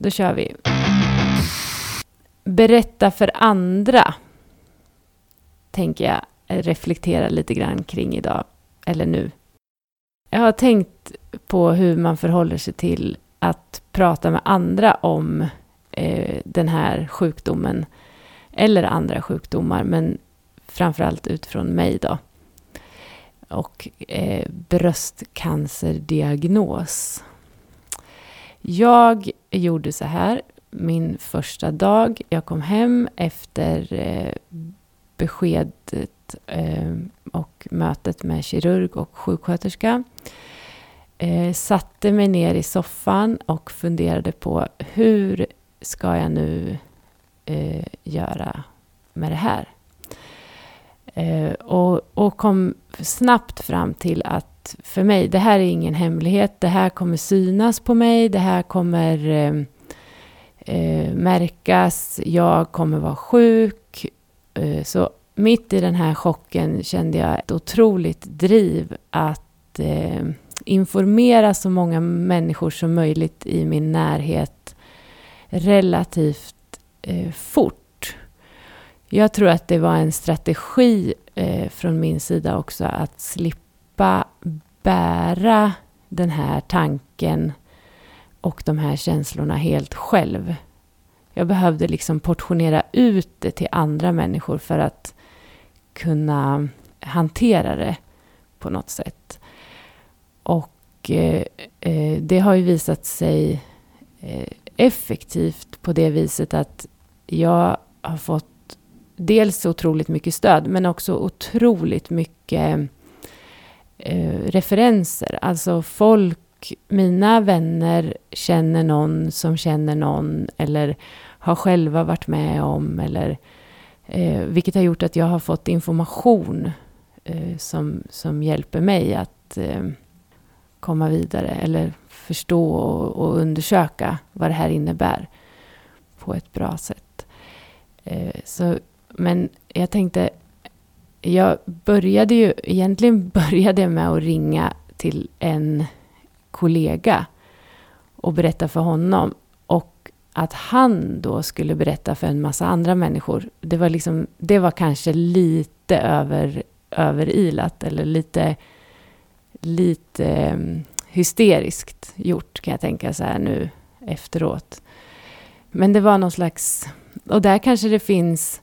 då kör vi. Berätta för andra, tänker jag reflektera lite grann kring idag, eller nu. Jag har tänkt på hur man förhåller sig till att prata med andra om eh, den här sjukdomen, eller andra sjukdomar, men framförallt utifrån mig då. Och eh, bröstcancerdiagnos. Jag gjorde så här min första dag. Jag kom hem efter eh, beskedet eh, och mötet med kirurg och sjuksköterska. Eh, satte mig ner i soffan och funderade på hur ska jag nu eh, göra med det här? Eh, och, och kom snabbt fram till att för mig, det här är ingen hemlighet. Det här kommer synas på mig. Det här kommer eh, eh, märkas. Jag kommer vara sjuk. Eh, så mitt i den här chocken kände jag ett otroligt driv att eh, informera så många människor som möjligt i min närhet relativt eh, fort. Jag tror att det var en strategi eh, från min sida också att slippa bära den här tanken och de här känslorna helt själv. Jag behövde liksom portionera ut det till andra människor för att kunna hantera det på något sätt. Och eh, eh det har ju visat sig eh, effektivt på det viset att jag har fått dels otroligt mycket stöd men också otroligt mycket eh, referenser. Alltså folk, mina vänner känner någon som känner någon eller har själva varit med om eller eh, vilket har gjort att jag har fått information eh, som, som hjälper mig att eh, komma vidare eller förstå och, och, undersöka vad det här innebär på ett bra sätt. Eh, så, men jag tänkte, jag började ju, egentligen började jag med att ringa till en kollega och berätta för honom. Och att han då skulle berätta för en massa andra människor, det var, liksom, det var kanske lite över, överilat eller lite, lite ehm, hysteriskt gjort kan jag tänka så här nu efteråt. Men det var någon slags, och där kanske det finns,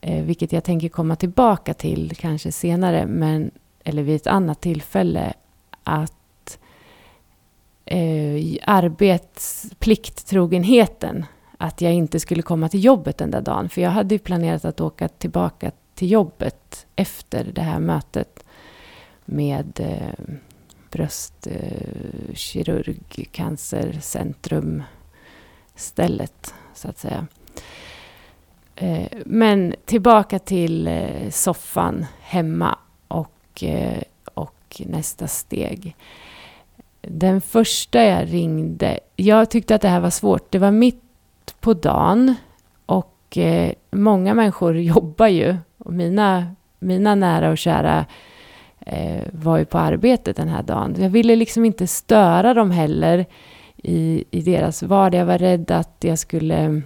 eh, vilket jag tänker komma tillbaka till kanske senare, men, eller vid ett annat tillfälle, att eh, arbetsplikttrogenheten, att jag inte skulle komma till jobbet den där dagen, för jag hade ju planerat att åka tillbaka till jobbet efter det här mötet med eh, bröstkirurg, eh, cancercentrum stället, så att säga. Eh, men tillbaka till eh, soffan hemma och, eh, och nästa steg. Den första jag ringde, jag tyckte att det här var svårt. Det var mitt på dagen och många människor jobbar ju. Och mina, mina nära och kära var ju på arbetet den här dagen. Jag ville liksom inte störa dem heller i, i deras vardag. Jag var rädd att jag skulle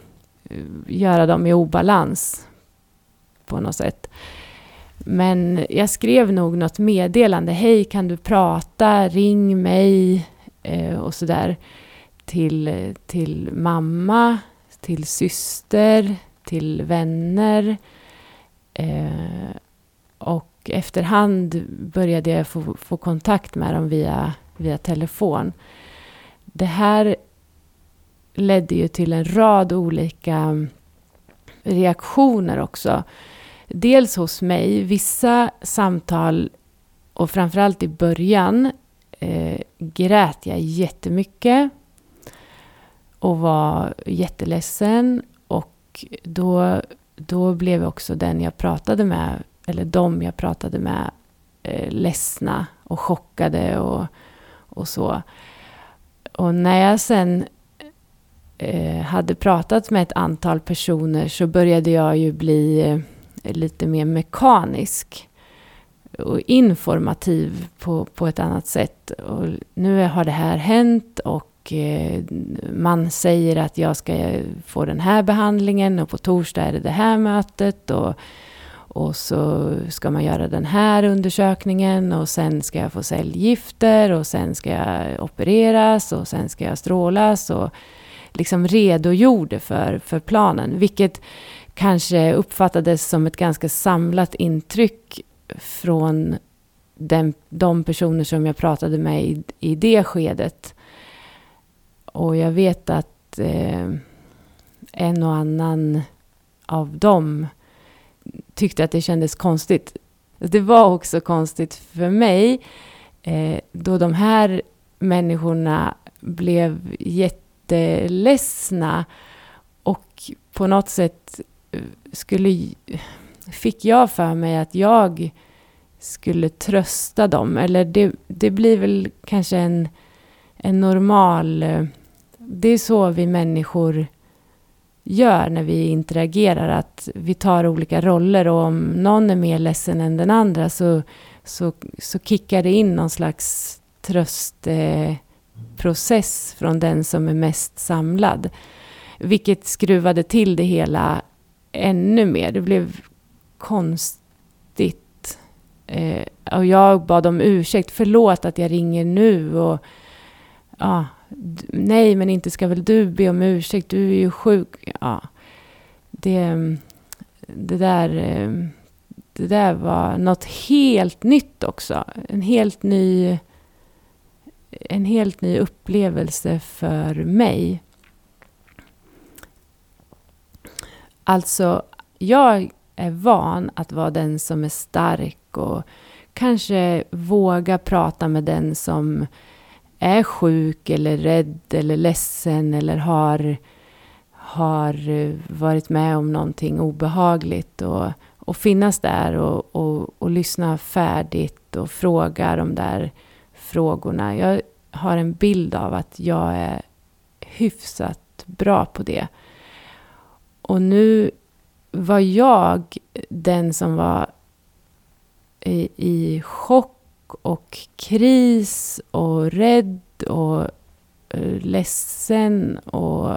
Eh, göra dem i obalans på något sätt. Men jag skrev nog något meddelande. Hej, kan du prata? Ring mig. Eh, och sådär. Till, till mamma, till syster, till vänner. Eh, och efterhand började jag få, få kontakt med dem via, via telefon det här ledde ju till en rad olika reaktioner också. Dels hos mig, vissa samtal och framförallt i början eh, grät jag jättemycket och var jätteledsen. Och då, då blev också den jag pratade med, eller de jag pratade med, eh, ledsna och chockade och, och så. Och när jag sen Eh, hade pratat med ett antal personer så började jag ju bli eh, lite mer mekanisk och informativ på, på ett annat sätt. Och nu har det här hänt och eh, man säger att jag ska få den här behandlingen och på torsdag är det det här mötet och, och så ska man göra den här undersökningen och sen ska jag få cellgifter och sen ska jag opereras och sen ska jag strålas och liksom redogjorde för, för planen. Vilket kanske uppfattades som ett ganska samlat intryck från den, de personer som jag pratade med i, i det skedet. Och jag vet att eh, en och annan av dem tyckte att det kändes konstigt. Det var också konstigt för mig eh, då de här människorna blev jätte jätteledsna och på något sätt eh, skulle, fick jag för mig att jag skulle trösta dem. Eller det, det blir väl kanske en, en normal... Eh, det är så vi människor gör när vi interagerar. Att vi tar olika roller och om någon är mer ledsen än den andra så, så, så kickar det in någon slags tröst eh, process från den som är mest samlad. Vilket skruvade till det hela ännu mer. Det blev konstigt Eh, och jag bad om ursäkt. Förlåt att jag ringer nu. Och, ja, nej, men inte ska väl du be om ursäkt. Du är ju sjuk. Ja, det, det, där, eh, det där var något helt nytt också. En helt ny, en helt ny upplevelse för mig. Alltså, jag är van att vara den som är stark och kanske våga prata med den som är sjuk eller rädd eller ledsen eller har, har varit med om någonting obehagligt. Och, och finnas där och, och, och lyssna färdigt och fråga de där frågorna. Jag har en bild av att jag är hyfsat bra på det. Och nu var jag den som var i, i chock och kris och rädd och eh, ledsen och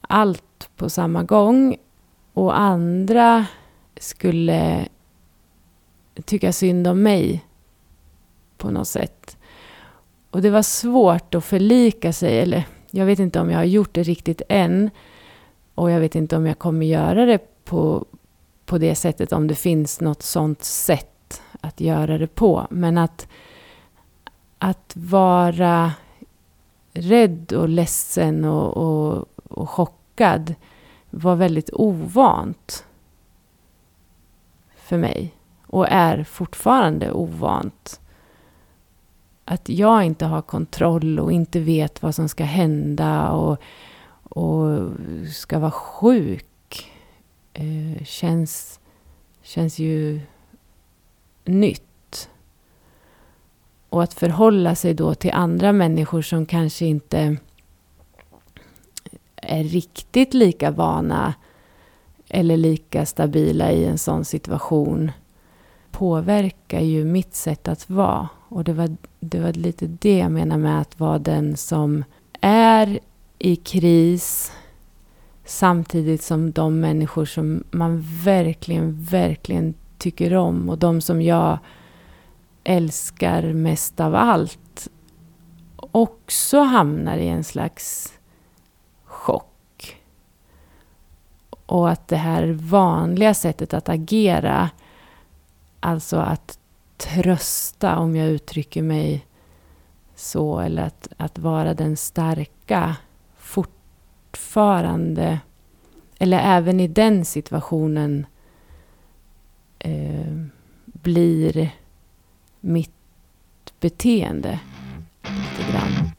allt på samma gång. Och andra skulle tycka synd om mig på något sätt. Och det var svårt att förlika sig, eller jag vet inte om jag har gjort det riktigt än. Och jag vet inte om jag kommer göra det på, på det sättet, om det finns något sånt sätt att göra det på. Men att, att vara rädd och ledsen och, och, och chockad var väldigt ovant för mig. Och är fortfarande ovant. Att jag inte har kontroll och inte vet vad som ska hända och, och ska vara sjuk eh, känns, känns ju nytt. Och att förhålla sig då till andra människor som kanske inte är riktigt lika vana eller lika stabila i en sån situation påverkar ju mitt sätt att vara. Och det var, det var lite det jag menar med att vara den som är i kris samtidigt som de människor som man verkligen, verkligen tycker om och de som jag älskar mest av allt också hamnar i en slags chock. Och att det här vanliga sättet att agera, alltså att trösta om jag uttrycker mig så, eller att, att vara den starka fortfarande, eller även i den situationen eh, blir mitt beteende lite grann.